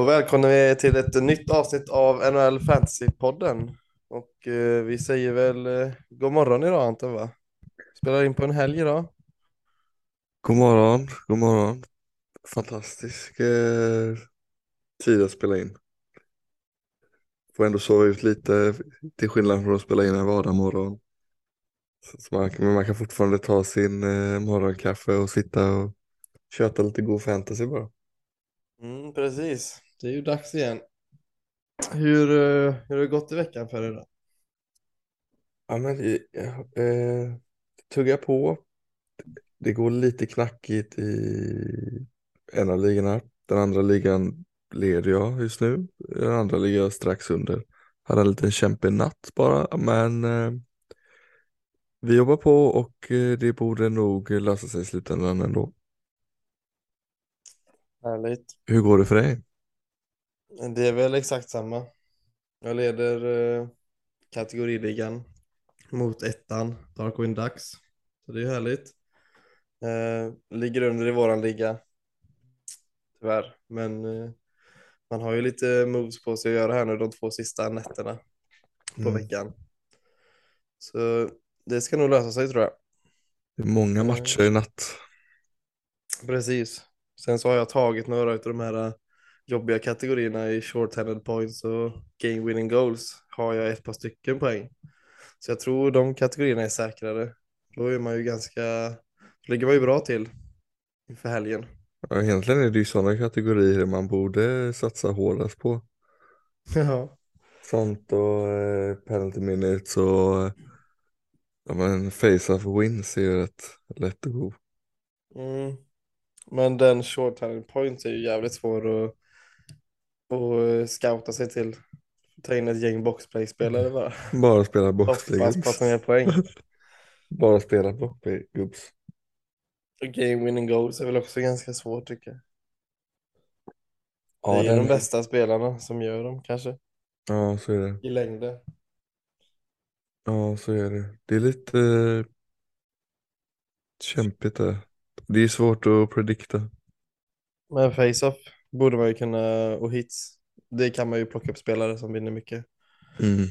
Då välkomnar vi till ett nytt avsnitt av NHL Fantasy-podden. Och eh, vi säger väl eh, god morgon idag Anton va? Spelar in på en helg idag. God morgon, god morgon. Fantastisk eh, tid att spela in. Får ändå sova ut lite till skillnad från att spela in en vardagsmorgon. Så, så man, men man kan fortfarande ta sin eh, morgonkaffe och sitta och köta lite god fantasy bara. Mm, precis, det är ju dags igen. Hur, eh, hur har det gått i veckan för er då? Ja men eh, eh, tugga på. Det går lite knackigt i en av ligorna. Den andra ligan leder jag just nu. Den andra ligger jag strax under. Hade en liten kämpig natt bara men eh, vi jobbar på och eh, det borde nog lösa sig i slutändan ändå. Härligt. Hur går det för dig? Det är väl exakt samma. Jag leder eh, kategoriligan mot ettan, Darkwing Ducks. Så det är härligt. Eh, ligger under i våran liga. Tyvärr, men eh, man har ju lite moves på sig att göra här nu de två sista nätterna på Mm. veckan. Så det ska nog lösa sig tror jag. Det är många matcher i natt. Precis. Sen så har jag tagit några av de här äh, jobbiga kategorierna i short-handed points och game winning goals. Har jag ett par stycken poäng. Så jag tror de kategorierna är säkrare. Då är man ju ganska, då ligger man ju bra till inför helgen. Ja, egentligen är det ju sådana kategorier man borde satsa hårdast på. Ja, Sånt och eh, penalty minutes och ja, men face-off wins är ju rätt lätt att gå. mm. Men den short-handed points är ju jävligt svår att, att scouta sig till. Ta in ett gäng boxplay-spelare bara. Bara spela boxplay poäng. Bara spela boxplay gubbs. Och game winning goals är väl också ganska svårt tycker jag. Ja, det är den- de bästa spelarna som gör dem kanske Ja, så är det. i längden. Ja, så är det. Det är lite eh, kämpigt där. Det är svårt att predikta. Men face-off borde man ju kunna, och hits, det kan man ju plocka upp spelare som vinner mycket. Mm.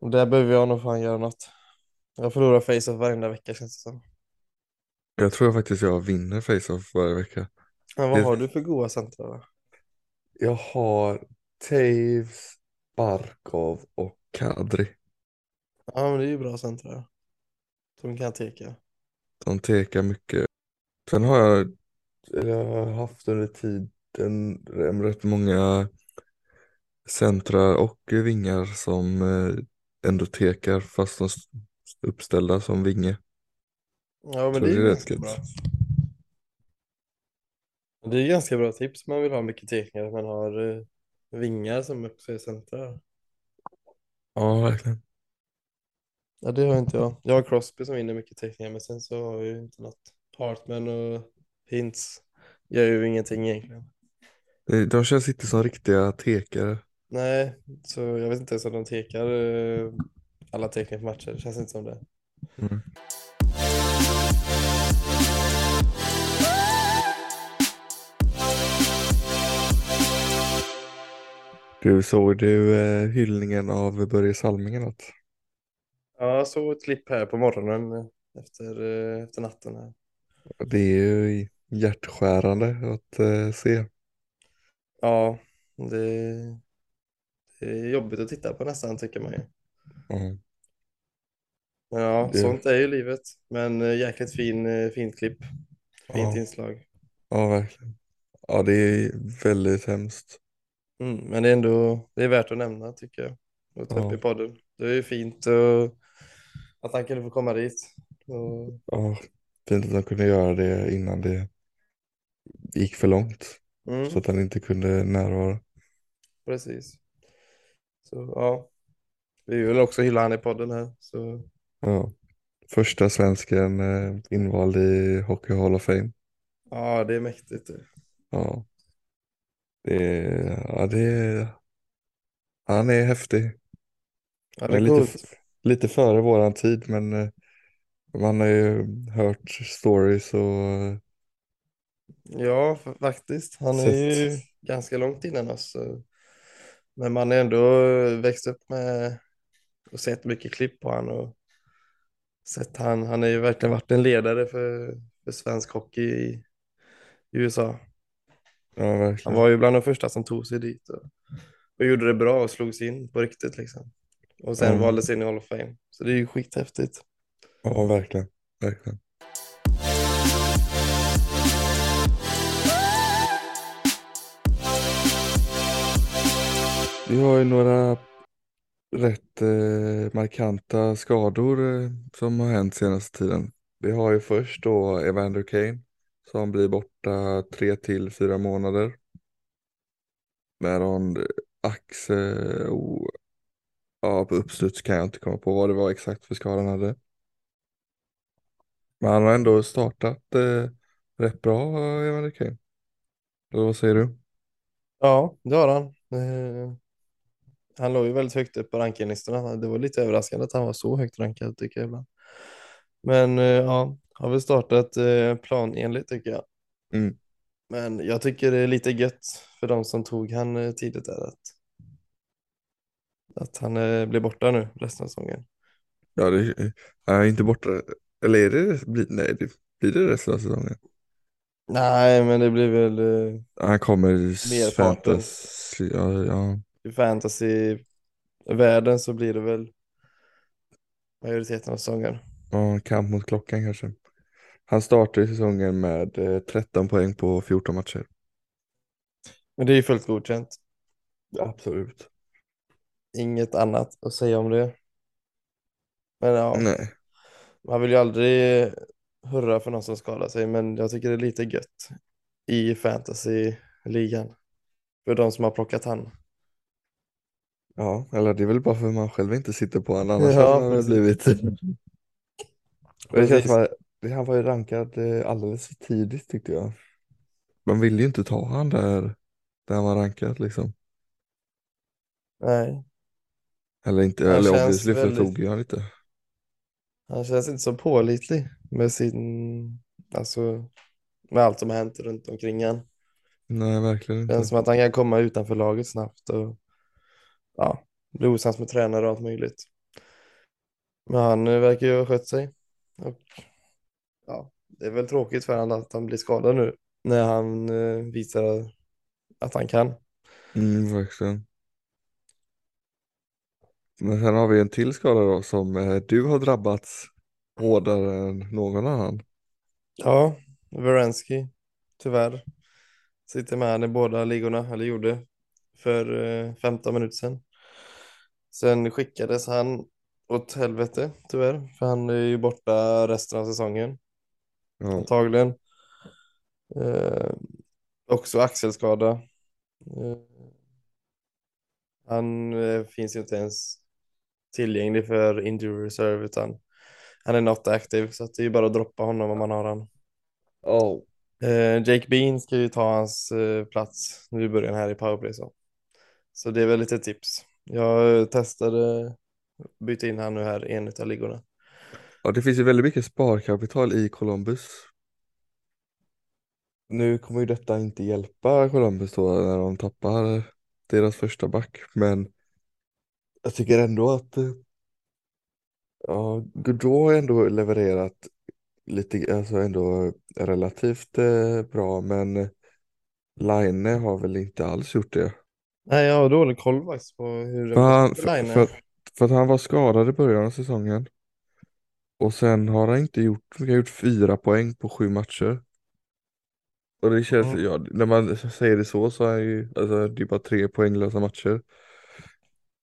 Och där behöver jag nog fan göra något. Jag förlorar face-off varenda vecka känns det som. Jag tror faktiskt jag vinner face-off varje vecka. Men vad Det- har du för goda centra då? Jag har Taves, Barkov och Kadri. Ja men det är ju bra centra. Som kan teka. De tekar mycket. Sen har jag, jag har haft under tiden rätt många centrar och vingar som eh, ändå tekar fast de uppställda som vinge. Ja men det är det är ganska bra. Det är ganska bra tips man vill ha mycket tekningar. Man har eh, vingar som också är centra. Ja, verkligen. Ja, det har inte jag. Jag har Crosby som vinner mycket teckningar, men sen så har jag ju inte något. Hartman och Hintz gör ju ingenting egentligen. Eh, De känns inte som riktiga tekare. Nej, så jag vet inte ens om de tekar eh, alla teckningar på matcher. Det känns inte som det. Mm. Du, såg du eh, hyllningen av Börje Salming natt? Ja, jag såg ett klipp här på morgonen efter, efter natten här. Det är ju hjärtskärande att eh, se. Ja, det, det är jobbigt att titta på nästan tycker man ju. Ja. Men ja, Det- sånt är ju livet. Men eh, jäkligt fin, eh, fint klipp. Fint Ja. inslag. Ja, verkligen. Ja, det är väldigt hemskt. Mm, men det är ändå det är värt att nämna tycker jag. Och ta upp Ja. i podden. Det är ju fint och, att han kunde få komma dit. Och, Ja, fint att de kunde göra det innan det gick för långt. Mm, Så att han inte kunde närvara. precis. Så ja, vi vill också hylla han i podden här. Så Ja. Första svensken eh, invald i Hockey Hall of Fame. ja, det är mäktigt. Ja. Det är, ja, det är, han är häftig. Ja, är lite, lite före våran tid men eh, man har ju hört stories och Ja, faktiskt. Han är ju ganska långt innan oss. Men man har ändå växt upp med och sett mycket klipp på han och sett han. Han har ju verkligen varit en ledare för, för svensk hockey i, i USA. Ja, Han var ju bland de första som tog sig dit och, och gjorde det bra och slog sig in på riktigt liksom. Och sen Ja. valdes in i Hall of Fame. Så det är ju skithäftigt. Ja, verkligen. Verkligen. Vi har ju några rätt eh, markanta skador eh, som har hänt senaste tiden. Vi har ju först då Evander Kane som blir borta tre till fyra månader. Med någon eh, axe och ja, på uppstuds kan jag inte komma på vad det var exakt för skada han hade. Men han har ändå startat eh, rätt bra, eh, Evander Kane. Eller vad säger du? Ja, det har han. Eh, han låg ju väldigt högt upp på rankinglistorna. Det var lite överraskande att han var så högt rankad tycker jag ibland. Men eh, ja, har väl startat eh, planenligt tycker jag. Mm. Men jag tycker det är lite gött för de som tog han eh, tidigt där att, att han blir borta nu resten av säsongen. Ja, det han är inte borta. Eller är det, blir, nej, det, blir det resten av säsongen? Nej, men det blir väl Han kommer Merparten. fantasy, ja, ja. I fantasy-världen så blir det väl majoriteten av säsongen. Ja, kamp mot klockan kanske. Han startar säsongen med eh, 13 poäng på 14 matcher. Men det är ju fullt godkänt. Absolut. Inget annat att säga om det. Men ja, Nej. man vill ju aldrig hurra för någon som skadar sig, men jag tycker det är lite gött i fantasy-ligan. För de som har plockat han. Ja, eller det är väl bara för att man själv inte sitter på honom. Annars Ja, hade han väl blivit. Och det känns som att det- han var ju rankad eh, alldeles för tidigt tyckte jag. Man ville ju inte ta han där, där han var rankad liksom. Nej, Eller inte, Han eller obviously för väldigt- tog ju han inte. han känns inte så pålitlig med sin, alltså med allt som har hänt runt omkring han. Nej, verkligen Det inte. känns som att han kan komma utanför laget snabbt och ja, bli osams med tränare och allt möjligt. Men han eh, verkar ju ha skött sig. Och ja, det är väl tråkigt för honom att han blir skadad nu när han eh, visar att han kan. Mm, verkligen. Men sen har vi en till skada då som eh, du har drabbats hårdare än någon annan. Ja, Werensky, tyvärr. Sitter med han i båda ligorna, eller gjorde, för eh, 15 minuter sedan. Sen skickades han åt helvete, tyvärr, för han är ju borta resten av säsongen, Ja, antagligen. Eh, också axelskada. Eh, han eh, finns ju inte ens tillgänglig för injury reserve, utan han är not active, så att det är ju bara att droppa honom om man har han. oh. Eh, Jake Bean ska ju ta hans eh, plats nu i början här i powerplay så. Så det är väl lite tips. Jag testade byta in han nu här i en av ligorna. ja, det finns ju väldigt mycket sparkapital i Columbus. Nu kommer ju detta inte hjälpa Columbus då när de tappar deras första back, men jag tycker ändå att ja, Gaudreau har ändå levererat lite, alltså ändå relativt eh, bra, men Line har väl inte alls gjort det. Nej, jag har dålig koll faktiskt på hur För, han, det för, line för, att- för att han var skadad i början av säsongen. Och sen har han inte gjort, han har gjort fyra poäng på sju matcher. Och det känns, Mm. ja, när man säger det så så är han ju, alltså det är bara tre poänglösa matcher.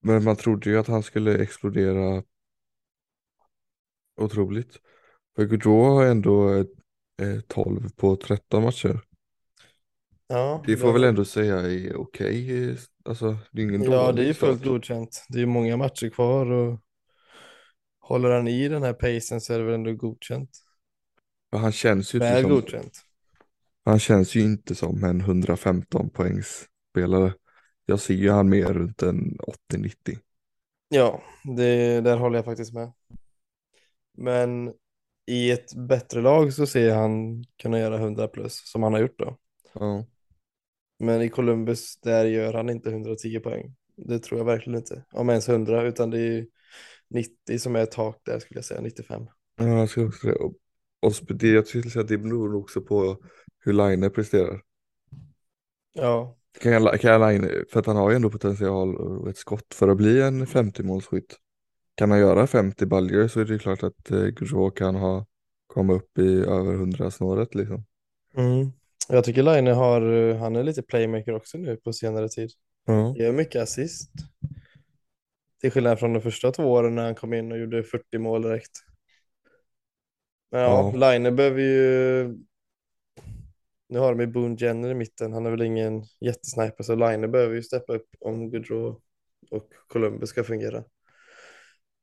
Men man trodde ju att han skulle explodera otroligt. För Gaudreau har ändå eh, 12 på 13 matcher. Ja, Det får jag- väl ändå säga är okej. eh, Alltså det är ingen Ja, det är ju fullt godkänt. Det är många matcher kvar och håller han i den här pacen så är det väl ändå godkänt. För Han känns ju inte Väl som, godkänt. han känns ju inte som en 115 poängs spelare. Jag ser ju han mer runt en 80-90. Ja, det, där håller jag faktiskt med. Men i ett bättre lag så ser han kunna göra 100 plus som han har gjort då. Ja. Men i Columbus, där gör han inte 110 poäng. Det tror jag verkligen inte. Om ens 100, utan det är ju 90 som är tak där skulle jag säga, 95. Ja, jag skulle också det. Och, det, jag skulle säga att det beror också på hur Line presterar. Ja, Kan jag, kan jag Line, för att han har ju ändå potential och ett skott för att bli en 50-målsskytt. Kan han göra 50 baljor så är det klart att eh, Gaudreau kan ha komma upp i över 100-snåret liksom. mm. Jag tycker Line har, han är lite playmaker också nu på senare tid. Ja. Gör mycket assist. Till skillnad från de första två åren när han kom in och gjorde 40 mål direkt. Men ja, Ja. Line behöver ju... Nu har de ju Boone Jenner i mitten. Han är väl ingen jättesniper så Line behöver ju steppa upp om Gaudreau och Columbus ska fungera.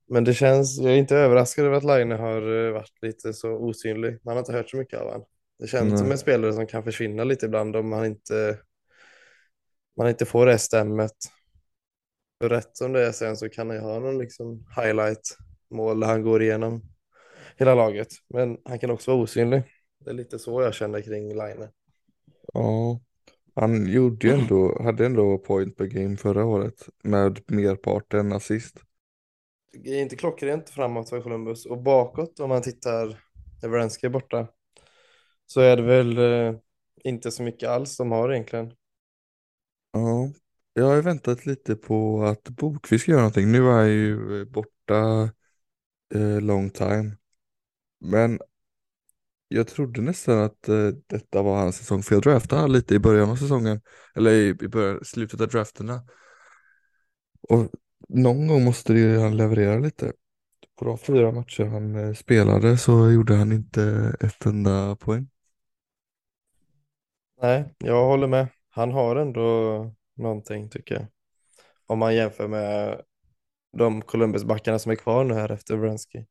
Men det känns, jag är inte överraskad över att Line har eh, varit lite så osynlig. Man har inte hört så mycket av honom. Det känns Nej. som en spelare som kan försvinna lite ibland om man inte, man inte får det stämmet. För rätt som det är sen så kan han ju ha någon liksom highlight mål där han går igenom hela laget. Men han kan också vara osynlig. Det är lite så jag känner kring Line. ja. Han gjorde ju ändå, hade ändå point per game förra året med merparten assist. Det är inte klockrent framåt för Columbus och bakåt om man tittar när Wrensky är borta så är det väl eh, inte så mycket alls de har egentligen. Ja, jag har ju väntat lite på att Bokvist ska göra någonting. Nu är han ju borta eh, long time. Men jag trodde nästan att eh, detta var hans säsong, för jag draftade lite i början av säsongen, eller i, i början, slutet av drafterna. Och någon gång måste ju han leverera lite. På de fyra matcher han eh, spelade så gjorde han inte ett enda poäng. Nej, jag håller med. Han har ändå någonting tycker jag. Om man jämför med de Columbus-backarna som är kvar nu här efter Wrensky.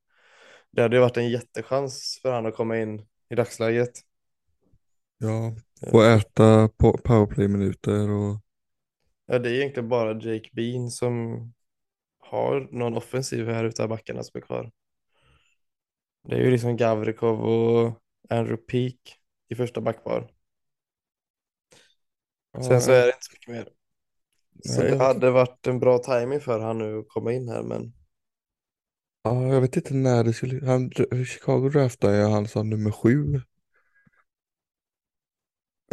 Det hade ju varit en jättechans för han att komma in i dagsläget. Ja, få äta på powerplay-minuter och Ja, det är egentligen bara Jake Bean som har någon offensiv här utav backarna som är kvar. Det är ju liksom Gavrikov och Andrew Peak i första backpar. Sen så är det inte så mycket mer. Så Nej, det jag- hade varit en bra timing för han nu att komma in här men Ja, jag vet inte när det skulle... Han, Chicago draftade ju han som nummer sju.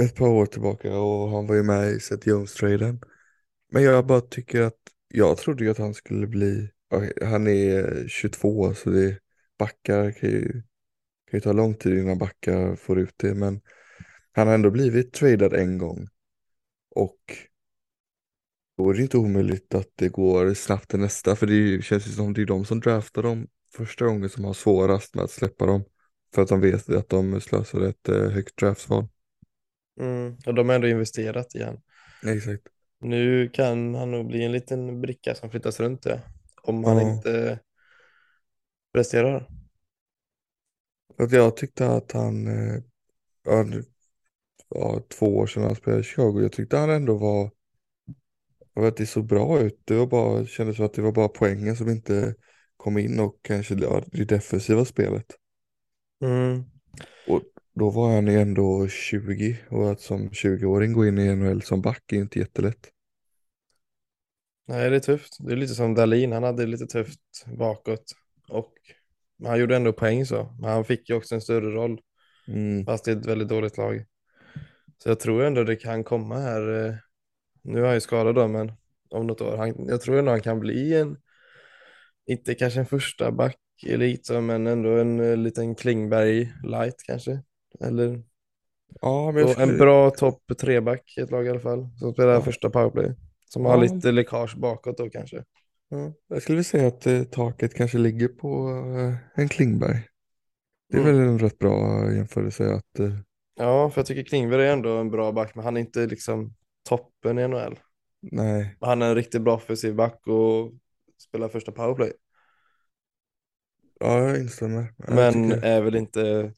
Ett par år tillbaka och han var ju med i Seth Jones-traden. Men jag bara tycker att... Jag trodde ju att han skulle bli... ja, Han är 22 så det backar kan ju, kan ju ta lång tid innan backar får ut det. Men han har ändå blivit tradad en gång. Och då är det inte omöjligt att det går snabbt till nästa. För det känns ju som det är de som draftar dem första gången som har svårast med att släppa dem. För att de vet att de slösar ett eh, högt draftval. mm, och de har ändå investerat i han. Exakt. Nu kan han nog bli en liten bricka som flyttas runt det. Om han Ja. inte presterar. Jag tyckte att han, eh, ja, ja, två år sedan han spelade i Chicago, jag tyckte han ändå var, jag vet, det såg bra ut. Det var bara, kändes som att det var bara poängen som inte kom in och kanske ja, det defensiva spelet. Mm. Och då var han ju ändå 20 och att som 20-åring gå in i NHL som back är inte jättelätt. Nej, det är tufft. Det är lite som Dalin, han hade lite tufft bakåt. Och han gjorde ändå poäng så. Men han fick ju också en större roll. Mm. Fast det är ett väldigt dåligt lag. Så jag tror ändå det kan komma här. eh, Nu är han ju skadad då, men om något år. Han, jag tror ändå han kan bli en, inte kanske en första back elit, men ändå en eh, liten Klingberg light kanske. Eller Ja, men en bra topp tre-back i ett lag i alla fall. Som spelar Ja. första powerplay. Som Ja. har lite läckage bakåt då kanske. ja, jag skulle säga att eh, taket kanske ligger på eh, en Klingberg. Det är Mm. väl en rätt bra jämförelse att eh, Ja, för jag tycker Klingberg är ändå en bra back, men han är inte liksom toppen i NHL. nej, Han är en riktigt bra offensiv back och spelar första powerplay. ja jag instämmer. Jag Men tycker- är väl inte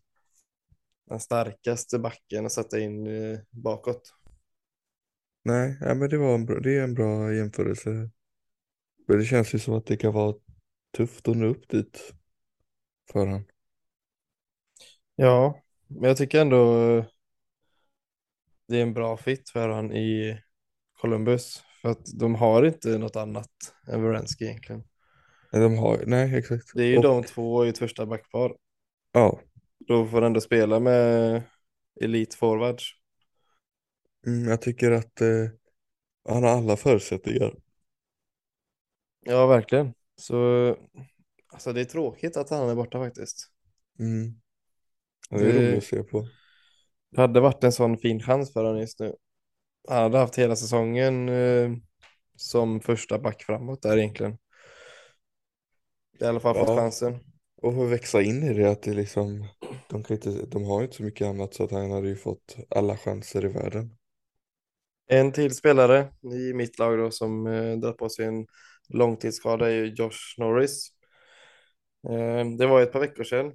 den starkaste backen att sätta in eh, bakåt. Nej, ja, men det, var en bra, det är en bra jämförelse. Men det känns ju som att det kan vara tufft att nå upp dit för han. Ja, men jag tycker ändå det är en bra fit för han i Columbus. För att de har inte något annat än Wierenski egentligen. Nej, De har, nej exakt. Det är ju Och de två i ett första backpar. ja, Då får ändå spela med elite forwards. mm, jag tycker att eh, han har alla förutsättningar. Ja, verkligen. Så alltså det är tråkigt att han är borta faktiskt. Mm. Det är roligt Det att se på. hade varit en sån fin chans för honom just nu. Han hade haft hela säsongen eh, som första back framåt där egentligen. I alla fall fått Ja, chansen. och få växa in i det att det liksom, de, kan inte, de har ju inte så mycket annat så att han hade ju fått alla chanser i världen. En till spelare i mitt lag då som eh, drar på sig en långtidsskada är ju Josh Norris. Eh, det var ett par veckor sedan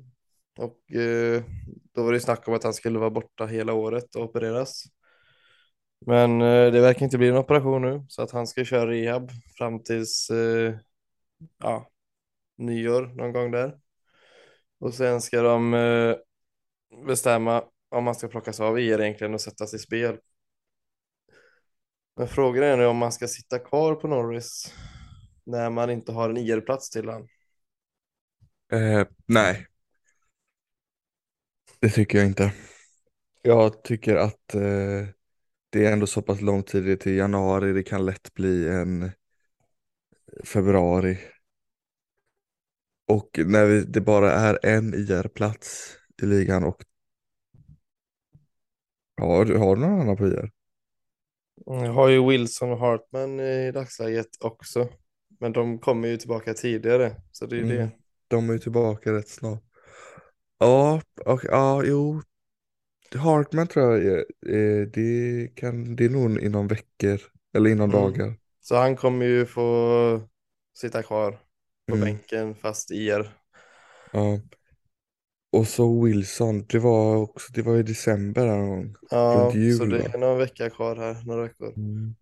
och eh, då var det snack om att han skulle vara borta hela året och opereras. Men eh, det verkar inte bli en operation nu så att han ska köra rehab fram tills eh, ja, nyår någon gång där. Och sen ska de eh, bestämma om man ska plockas av er egentligen och sättas i spel. Men frågan är nu om man ska sitta kvar på Norris när man inte har en e IR-plats till han. Eh, nej, det tycker jag inte. Jag tycker att eh, det är ändå så pass lång tid till januari, det kan lätt bli en februari. Och när vi, det bara är en IR-plats i ligan och har, du- har du någon annan på IR? Jag har ju Wilson och Hartman i dagsläget också. Men de kommer ju tillbaka tidigare, så det är Mm, det. de är ju tillbaka rätt snart. Ja, och, ja, jo. Hartman tror jag eh, det, kan, det är nog inom veckor eller inom Mm. dagar. Så han kommer ju få sitta kvar på Mm, bänken fast IR. ja. Och så Wilson, det var också, det var i december här någon gång. Ja, så jul det va? är någon vecka kvar här, några veckor. Mm.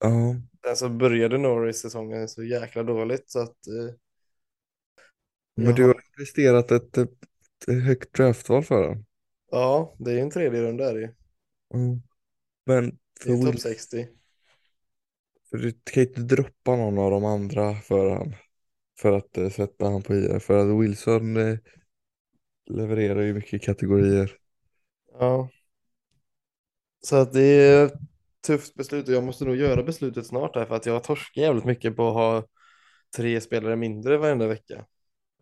Ja, Sen så började Norris säsongen så jäkla dåligt så att eh, men jag du har, investerat ett, ett, högt draftval för den. ja, det är ju en tredje runda är det ju. Mm. Men Det är för, topp Will, 60. för du kan inte droppa någon av de andra för han. För att eh, sätta han på IR. För att Wilson eh, levererar ju mycket kategorier. Ja, så att det är ett tufft beslut och jag måste nog göra beslutet snart här för att jag har torskat jävligt mycket på att ha tre spelare mindre varenda vecka.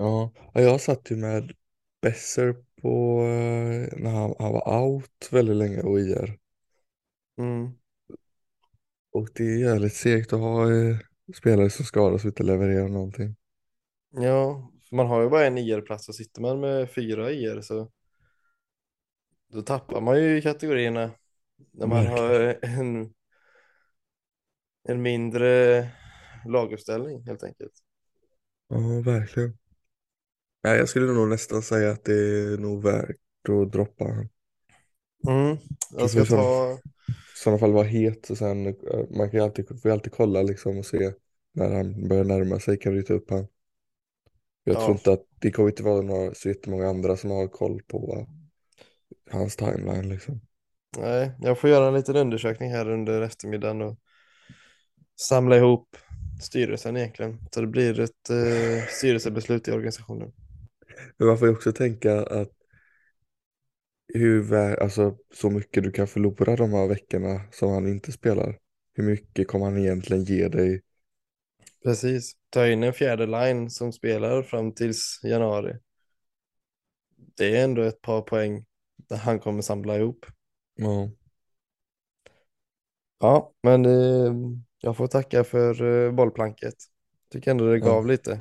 Ja, ja, jag satt ju med Besser på eh, när han, han var out väldigt länge och IR. Mm. Och det är jävligt segt att ha eh, spelare som skadas och inte levererar någonting. Ja, för man har ju bara en IR-plats och sitter man med fyra IR så då tappar man ju kategorierna när man har en, en mindre laguppställning helt enkelt. Ja, verkligen. Nej, jag skulle nog nästan säga att det är nog värt att droppa han. Mm. Jag ska ta, i sådana fall vara het och sen eh, man kan ju alltid, får ju alltid kolla liksom och se när han börjar närma sig kan du ta upp han. Jag tror ja, inte att det kommer inte vara några, så jättemånga andra som har koll på hans timeline liksom. nej, jag får göra en liten undersökning här under eftermiddagen och samla ihop styrelsen egentligen. Så det blir ett eh, styrelsebeslut i organisationen. Men man får ju också tänka att hur, alltså, så mycket du kan förlora de här veckorna som han inte spelar. Hur mycket kommer han egentligen ge dig? Precis, ta in en fjärde line som spelar fram tills januari. Det är ändå ett par poäng där han kommer samla ihop. Ja, Ja, men eh, jag får tacka för eh, bollplanket. Tycker ändå det ja, gav lite.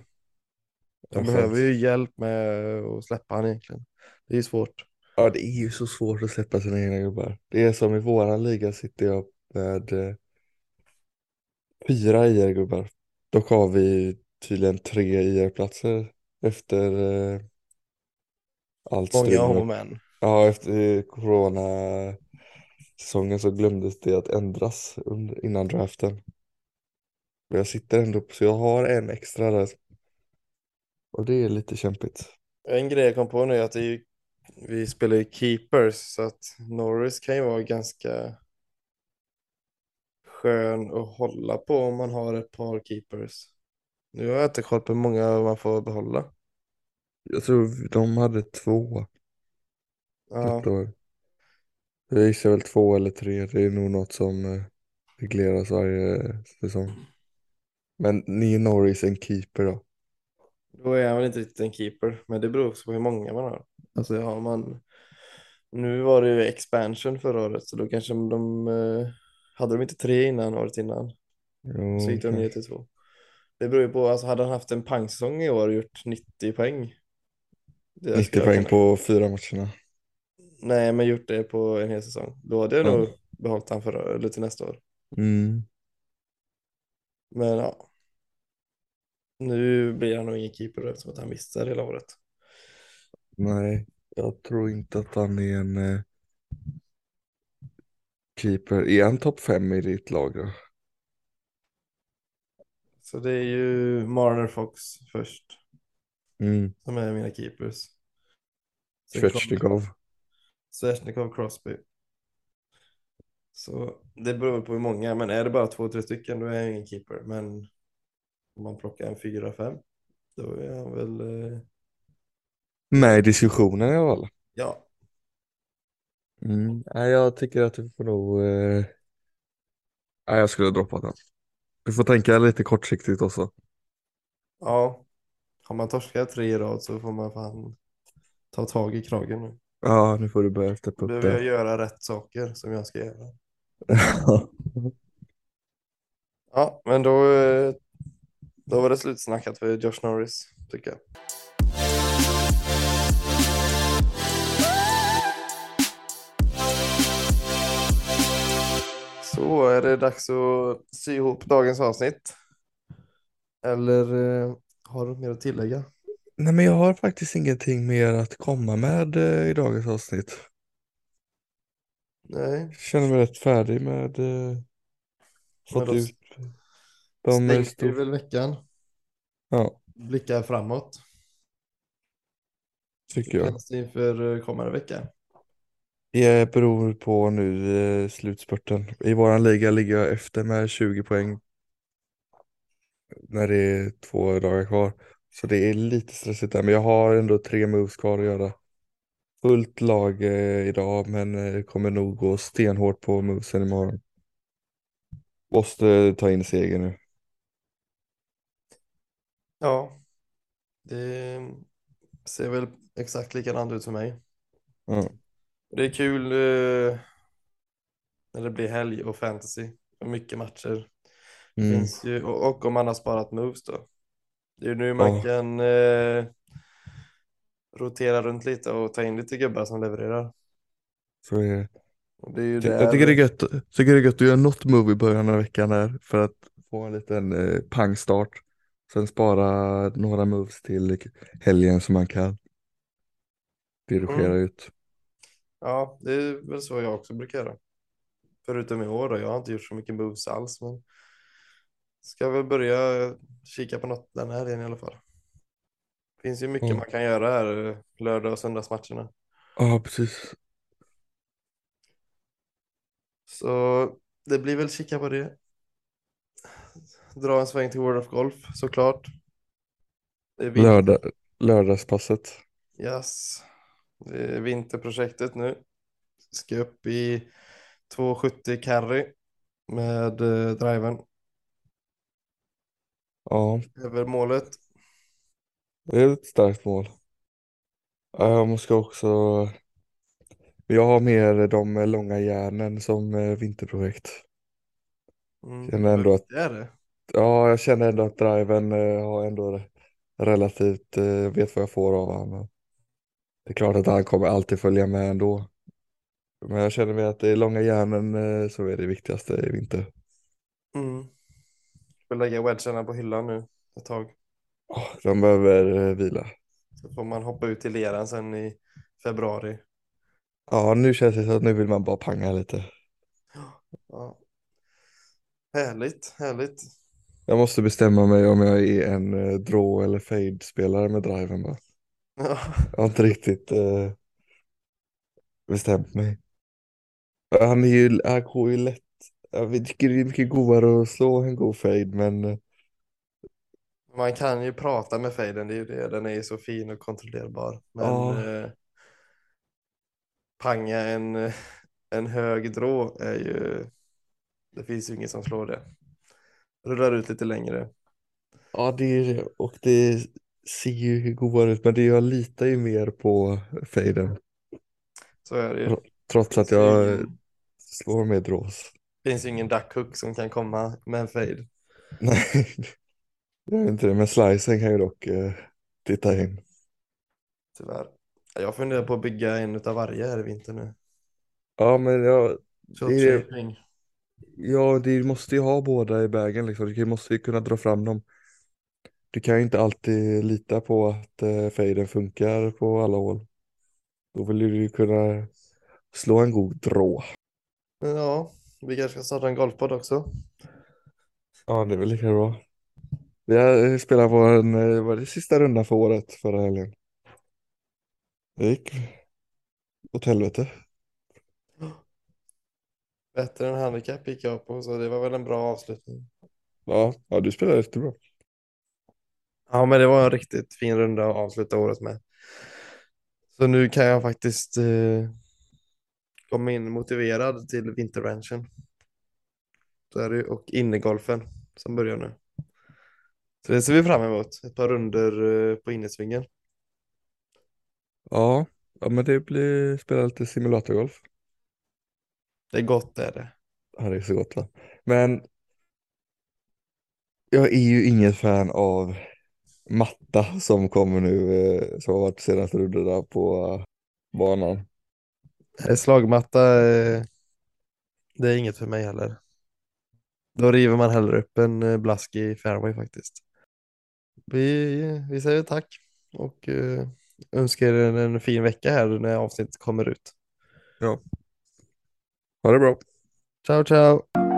Ja behöver ju hjälp med att släppa han egentligen. Det är svårt. Ja, det är ju så svårt att släppa sina egna gubbar. Det är som i våran liga sitter jag med eh, fyra IR-gubbar. Dock har vi tydligen tre IR-platser efter eh, allt Många om men. Ja, efter corona-säsongen så glömdes det att ändras under, innan draften. Men jag sitter ändå, så jag har en extra där. Och det är lite kämpigt. En grej jag kom på nu är att är ju vi spelar ju keepers så att Norris kan ju vara ganska skön att hålla på om man har ett par keepers. Nu har jag inte koll på hur många man får behålla. Jag tror de hade två Ja, år. Jag gissar väl två eller tre. Det är nog något som eh, regleras varje säsong. Men ni är Norris en keeper då? Då är han väl inte riktigt en keeper, men det beror också på hur många man har. Alltså har man... Nu var det ju expansion förra året, så då kanske de... eh, Hade de inte tre innan året innan? Jo, Så gick de ner till två. Det beror ju på, alltså hade han haft en pangsäsong i år och gjort 90 poäng. Det skulle 90 jag poäng på fyra matcherna. Nej, men gjort det på en hel säsong. Då hade jag Ja. nog behållit han för, eller till nästa år. Mm. Men ja. Nu blir han nog ingen keeper eftersom att han missar hela året. Nej, jag tror inte att han är en eh, keeper. Är han topp fem i ditt lag då? Så det är ju Marner Fox först Mm. som är mina keepers. Svechnikov. Svechnikov Crosby. Så det beror på hur många, men är det bara två, tre stycken då är jag ingen keeper. Men om man plockar en fyra, fem, då är han väl, eh, Med i diskussionen i alla fall. ja, Mm. Nej, jag tycker att du får nog... Eh... Nej, jag skulle ha droppat den. Du får tänka lite kortsiktigt också. ja. Har man torskat tre i rad så får man fan ta tag i kragen nu. Ja, nu får du börja steppa upp behöver jag göra rätt saker som jag ska göra. Ja, men då, eh, då var det slutsnackat för Josh Norris, tycker jag. Så är det dags att sy ihop dagens avsnitt. Eller eh, har du mer att tillägga? Nej, men jag har faktiskt ingenting mer att komma med eh, i dagens avsnitt. Nej, Jag känner mig rätt färdig med... Eh... Fått ut de stänger vi stor... väl veckan. Ja, Blickar framåt. tycker jag. Inför eh, kommande vecka? Det beror på nu eh, slutspurten. I våran liga ligger jag efter med 20 poäng. När det är två dagar kvar. Så det är lite stressigt där. Men jag har ändå tre moves kvar att göra. Fullt lag eh, idag men eh, kommer nog gå stenhårt på movesen imorgon. Måste ta in seger nu. Ja, det ser väl exakt likadant ut för mig. Ja. Det är kul eh, när det blir helg och fantasy och mycket matcher. Mm. finns ju, och, och om man har sparat moves då. Det är ju nu man Ja. kan eh, rotera runt lite och ta in lite gubbar som levererar. Så är det. Det är Ty- där, Jag tycker det är gött, tycker det är gött att göra något move i början av veckan här för att få en liten eh, pangstart. Sen spara några moves till helgen som man kan dirigera Mm. ut. Ja, det är väl så jag också brukar göra. Förutom i år då, jag har inte gjort så mycket moves alls men ska väl börja kika på något den här helgen i alla fall. Finns ju mycket Mm. man kan göra här lördag och söndagsmatcherna. Ja, precis. Så det blir väl kika på det. Dra en sväng till World of Golf såklart. Det är. Lördag, lördagspasset. Yes. Det är vinterprojektet nu. Ska upp i 270 carry med eh, driven Ja, över målet. det är ett starkt mål. Ja, Jag måste också... Jag har mer de långa järnen som eh, vinterprojekt. Mm. Känner ändå att- Det är det. Ja, jag känner ändå att driven eh, har ändå re- relativt, eh, vet vad jag får av honom. Det är klart att han kommer alltid följa med ändå. Men jag känner mig att det är långa järnen eh, som är det viktigaste i vinter. Mm. Får lägga wedgarna på hyllan nu ett tag. Åh, de behöver eh, vila. Så får man hoppa ut i leran sen i februari. Ja, nu känns det som att nu vill man bara panga lite. Ja. Härligt, härligt. Jag måste bestämma mig om jag är en eh, draw eller fade-spelare med driven bara. Ja. Jag har inte riktigt, eh, bestämt mig. Han är ju, han går ju lätt. Jag tycker det är mycket godare att slå en god fade men eh, Man kan ju prata med fejden, det är ju det. Den är ju så fin och kontrollerbar. Men Ja. eh, panga en, eh, en hög drå är ju... Det finns ju inget som slår det. Rullar ut lite längre. ja det är det. Och det ser ju godare ut men det, jag litar ju mer på faden. Så är det ju. Trots att Det är jag slår med drås. finns ju ingen duckhook som kan komma med en fade. Nej, jag vet inte det. Men slicen kan ju dock eh, titta in. Tyvärr. Jag funderar på att bygga en utav varje här i vinter nu. Ja men jag, Shot Det är- shaping. Ja, du måste ju ha båda i vägen liksom. Du måste ju kunna dra fram dem. Du kan ju inte alltid lita på att eh, faden funkar på alla håll. Då vill du ju kunna slå en god drå. Ja, vi kanske ska starta en golfpodd också. Ja, det är väl lika bra. Vi har spelat vår, eh, var det sista runda för året förra helgen. Det gick åt helvete. Bättre än handikapp gick jag på, så det var väl en bra avslutning. Ja, ja du spelade jättebra. Ja, men det var en riktigt fin runda att avsluta året med. Så nu kan jag faktiskt eh, komma in motiverad till vinterranchen. Så är det ju, och innegolfen som börjar nu. Så det ser vi fram emot. Ett par runder eh, på innesvingen. Ja, ja men det blir spela lite simulatorgolf. Det är gott är det. Ja, det är så gott va. Men jag är ju inget fan av matta som kommer nu, eh, som har varit senaste rundorna på eh, banan. Eh, Slagmatta, det är inget för mig heller. Då river man hellre upp en blask i fairway faktiskt. Vi, vi säger tack och önskar er en, fin vecka här när avsnittet kommer ut. Ha det bra. Ciao, ciao!